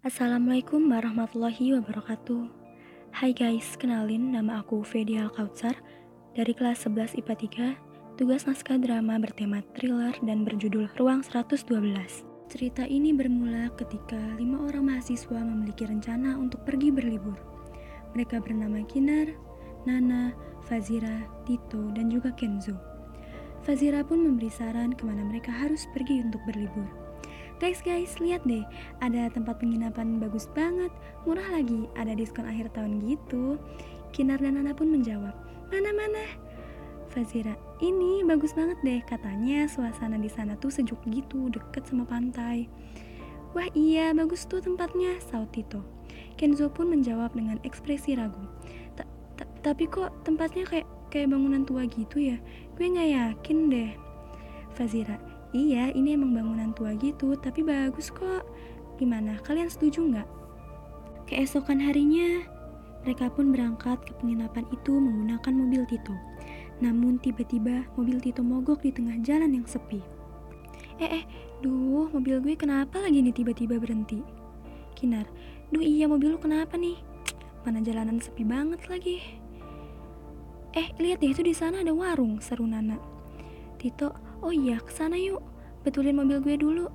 Assalamualaikum warahmatullahi wabarakatuh. Hai guys, kenalin nama aku Fedi Alkautsar. Dari kelas 11 IPA 3 tugas naskah drama bertema thriller dan berjudul Ruang 112 Cerita ini bermula ketika lima orang mahasiswa memiliki rencana untuk pergi berlibur. Mereka bernama Kinar, Nana, Fazira, Tito, dan juga Kenzo. Fazira pun memberi saran ke mana mereka harus pergi untuk berlibur Guys guys, lihat deh, ada tempat penginapan bagus banget, murah lagi, ada diskon akhir tahun gitu. Kinar dan Nana pun menjawab, mana mana. Fazira, ini bagus banget deh, katanya suasana di sana tuh sejuk gitu, deket sama pantai. Wah iya, bagus tuh tempatnya, saut Tito. Kenzo pun menjawab dengan ekspresi ragu. Tapi kok tempatnya kayak kayak bangunan tua gitu ya? Gue nggak yakin deh. Fazira, Iya, ini emang bangunan tua gitu, tapi bagus kok. Gimana, kalian setuju nggak? Keesokan harinya, mereka pun berangkat ke penginapan itu menggunakan mobil Tito. Namun tiba-tiba mobil Tito mogok di tengah jalan yang sepi. Eh, eh, duh, mobil gue kenapa lagi nih tiba-tiba berhenti? Kinar, duh iya mobil lu kenapa nih? Mana jalanan sepi banget lagi. Eh, lihat deh itu di sana ada warung, seru Nana. Tito, oh iya ke sana yuk, betulin mobil gue dulu.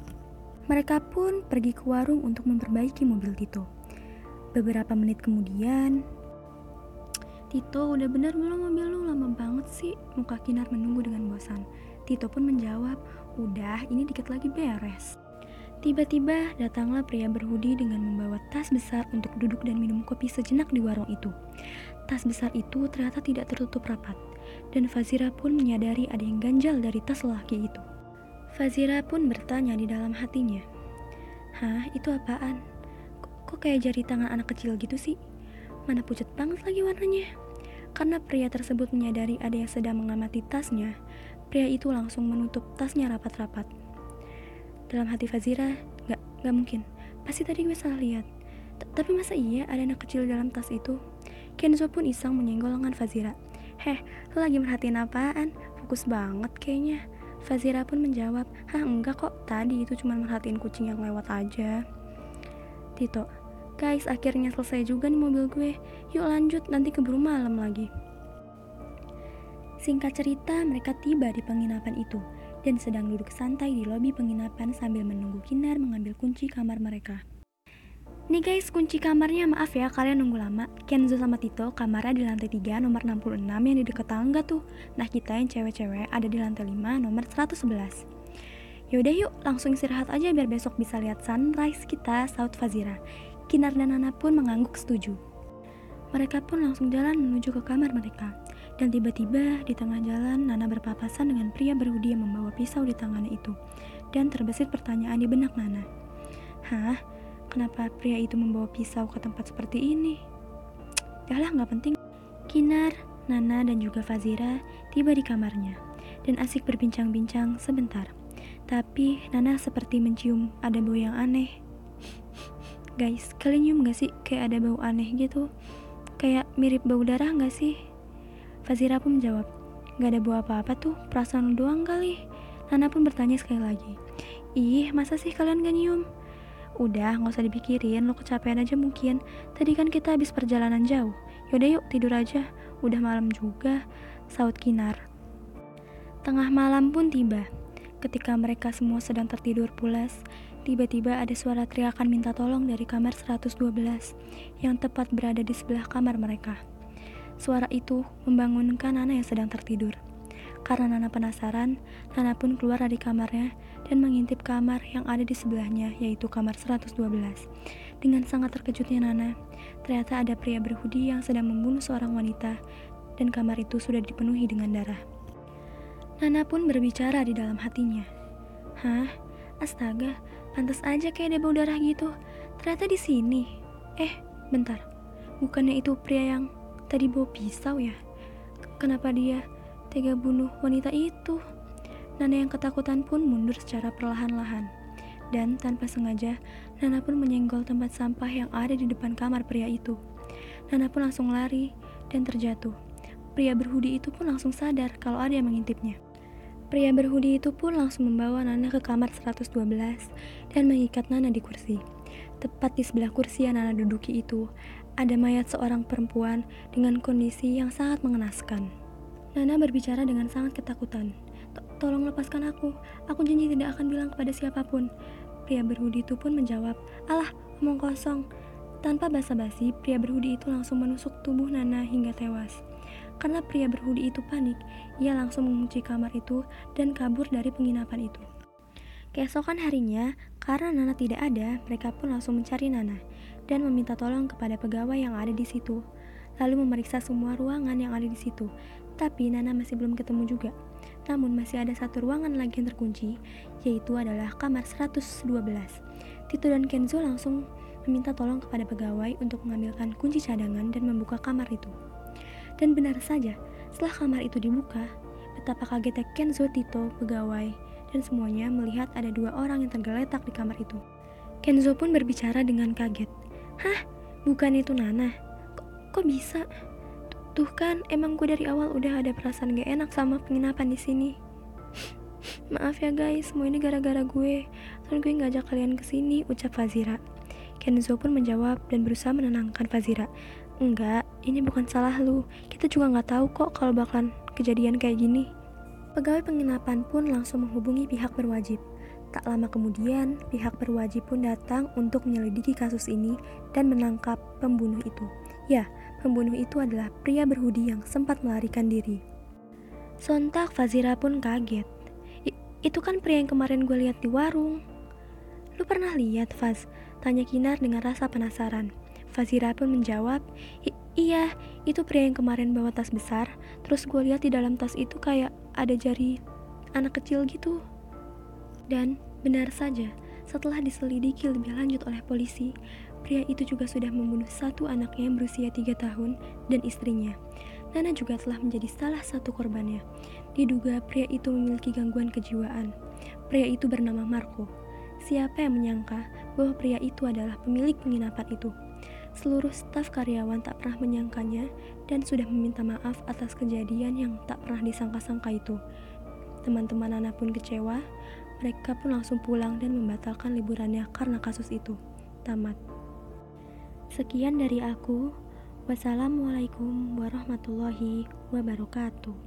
Mereka pun pergi ke warung untuk memperbaiki mobil Tito. Beberapa menit kemudian, Tito udah bener belum mobil lu lama banget sih? Muka Kinar menunggu dengan bosan. Tito pun menjawab, udah ini dikit lagi beres. Tiba-tiba datanglah pria berhudi dengan membawa tas besar untuk duduk dan minum kopi sejenak di warung itu. Tas besar itu ternyata tidak tertutup rapat, dan Fazira pun menyadari ada yang ganjal dari tas lelaki itu. Fazira pun bertanya di dalam hatinya, Hah, itu apaan? Kok, kayak jari tangan anak kecil gitu sih? Mana pucat banget lagi warnanya? Karena pria tersebut menyadari ada yang sedang mengamati tasnya, pria itu langsung menutup tasnya rapat-rapat. Dalam hati Fazira, gak, gak mungkin. Pasti tadi gue salah lihat. Tapi masa iya ada anak kecil dalam tas itu? Kenzo pun iseng menyenggol lengan Fazira. Heh, lu lagi merhatiin apaan? Fokus banget kayaknya. Fazira pun menjawab, Hah enggak kok, tadi itu cuma merhatiin kucing yang lewat aja. Tito, guys akhirnya selesai juga nih mobil gue. Yuk lanjut, nanti keburu malam lagi. Singkat cerita, mereka tiba di penginapan itu dan sedang duduk santai di lobi penginapan sambil menunggu Kinar mengambil kunci kamar mereka. Nih guys, kunci kamarnya maaf ya kalian nunggu lama. Kenzo sama Tito kamarnya di lantai 3 nomor 66 yang di dekat tangga tuh. Nah kita yang cewek-cewek ada di lantai 5 nomor 111. Yaudah yuk, langsung istirahat aja biar besok bisa lihat sunrise kita, saut Fazira. Kinar dan Nana pun mengangguk setuju. Mereka pun langsung jalan menuju ke kamar mereka. Dan tiba-tiba di tengah jalan Nana berpapasan dengan pria berhudi yang membawa pisau di tangannya itu. Dan terbesit pertanyaan di benak Nana. Hah? Kenapa pria itu membawa pisau ke tempat seperti ini? Yahlah nggak penting. Kinar, Nana, dan juga Fazira tiba di kamarnya dan asik berbincang-bincang sebentar. Tapi Nana seperti mencium ada bau yang aneh. Guys, kalian nyium gak sih kayak ada bau aneh gitu? Kayak mirip bau darah gak sih? Fazira pun menjawab, Gak ada bau apa-apa tuh, perasaan doang kali. Nana pun bertanya sekali lagi, Ih, masa sih kalian gak nyium? Udah, nggak usah dipikirin, lo kecapean aja mungkin. Tadi kan kita habis perjalanan jauh. Yaudah yuk, tidur aja. Udah malam juga, saut Kinar. Tengah malam pun tiba. Ketika mereka semua sedang tertidur pulas, tiba-tiba ada suara teriakan minta tolong dari kamar 112 yang tepat berada di sebelah kamar mereka. Suara itu membangunkan Nana yang sedang tertidur. Karena Nana penasaran, Nana pun keluar dari kamarnya dan mengintip kamar yang ada di sebelahnya, yaitu kamar 112. Dengan sangat terkejutnya Nana, ternyata ada pria berhudi yang sedang membunuh seorang wanita dan kamar itu sudah dipenuhi dengan darah. Nana pun berbicara di dalam hatinya. Hah? Astaga, pantas aja kayak ada bau darah gitu. Ternyata di sini. Eh, bentar. Bukannya itu pria yang tadi bawa pisau ya? Kenapa dia tega bunuh wanita itu. Nana yang ketakutan pun mundur secara perlahan-lahan. Dan tanpa sengaja, Nana pun menyenggol tempat sampah yang ada di depan kamar pria itu. Nana pun langsung lari dan terjatuh. Pria berhudi itu pun langsung sadar kalau ada yang mengintipnya. Pria berhudi itu pun langsung membawa Nana ke kamar 112 dan mengikat Nana di kursi. Tepat di sebelah kursi yang Nana duduki itu, ada mayat seorang perempuan dengan kondisi yang sangat mengenaskan. Nana berbicara dengan sangat ketakutan. Tolong lepaskan aku, aku janji tidak akan bilang kepada siapa pun. Pria berhudi itu pun menjawab, alah, omong kosong. Tanpa basa-basi, pria berhudi itu langsung menusuk tubuh Nana hingga tewas. Karena pria berhudi itu panik, ia langsung mengunci kamar itu dan kabur dari penginapan itu. Keesokan harinya, karena Nana tidak ada, mereka pun langsung mencari Nana dan meminta tolong kepada pegawai yang ada di situ. Lalu memeriksa semua ruangan yang ada di situ, tapi Nana masih belum ketemu juga. Namun masih ada satu ruangan lagi yang terkunci, yaitu adalah kamar 112. Tito dan Kenzo langsung meminta tolong kepada pegawai untuk mengambilkan kunci cadangan dan membuka kamar itu. Dan benar saja, setelah kamar itu dibuka, betapa kagetnya Kenzo, Tito, pegawai, dan semuanya melihat ada dua orang yang tergeletak di kamar itu. Kenzo pun berbicara dengan kaget. Hah? Bukan itu Nana? Kok, kok bisa? Tuh kan, emang gue dari awal udah ada perasaan gak enak sama penginapan di sini. Maaf ya guys, semua ini gara-gara gue. Soalnya gue ngajak kalian ke sini, ucap Fazira. Kenzo pun menjawab dan berusaha menenangkan Fazira. Enggak, ini bukan salah lu. Kita juga nggak tahu kok kalau bakalan kejadian kayak gini. Pegawai penginapan pun langsung menghubungi pihak berwajib. Tak lama kemudian, pihak berwajib pun datang untuk menyelidiki kasus ini dan menangkap pembunuh itu. Ya, pembunuh itu adalah pria berhudi yang sempat melarikan diri. Sontak Fazira pun kaget. itu kan pria yang kemarin gue lihat di warung. Lu pernah lihat, Faz? Tanya Kinar dengan rasa penasaran. Fazira pun menjawab, iya, itu pria yang kemarin bawa tas besar, terus gue lihat di dalam tas itu kayak ada jari anak kecil gitu. Dan benar saja, setelah diselidiki lebih lanjut oleh polisi, pria itu juga sudah membunuh satu anaknya yang berusia tiga tahun dan istrinya. Nana juga telah menjadi salah satu korbannya. Diduga pria itu memiliki gangguan kejiwaan. Pria itu bernama Marco. Siapa yang menyangka bahwa pria itu adalah pemilik penginapan itu? Seluruh staf karyawan tak pernah menyangkanya dan sudah meminta maaf atas kejadian yang tak pernah disangka-sangka itu. Teman-teman Nana pun kecewa, mereka pun langsung pulang dan membatalkan liburannya karena kasus itu. Tamat. Sekian dari aku. Wassalamualaikum warahmatullahi wabarakatuh.